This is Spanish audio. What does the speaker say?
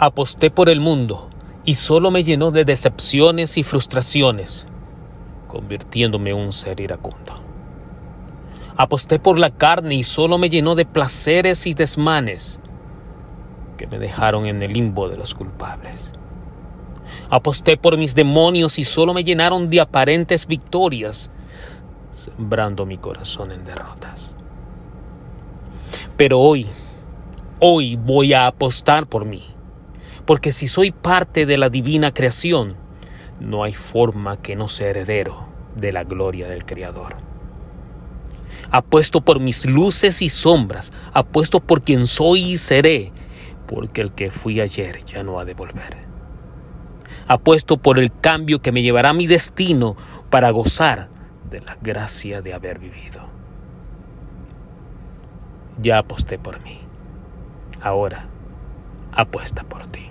Aposté por el mundo y solo me llenó de decepciones y frustraciones, convirtiéndome en un ser iracundo. Aposté por la carne y solo me llenó de placeres y desmanes que me dejaron en el limbo de los culpables. Aposté por mis demonios y solo me llenaron de aparentes victorias, sembrando mi corazón en derrotas. Pero hoy, hoy voy a apostar por mí porque si soy parte de la divina creación, no hay forma que no sea heredero de la gloria del Creador. Apuesto por mis luces y sombras, apuesto por quien soy y seré, porque el que fui ayer ya no ha de volver. Apuesto por el cambio que me llevará a mi destino para gozar de la gracia de haber vivido. Ya aposté por mí. Ahora apuesta por ti.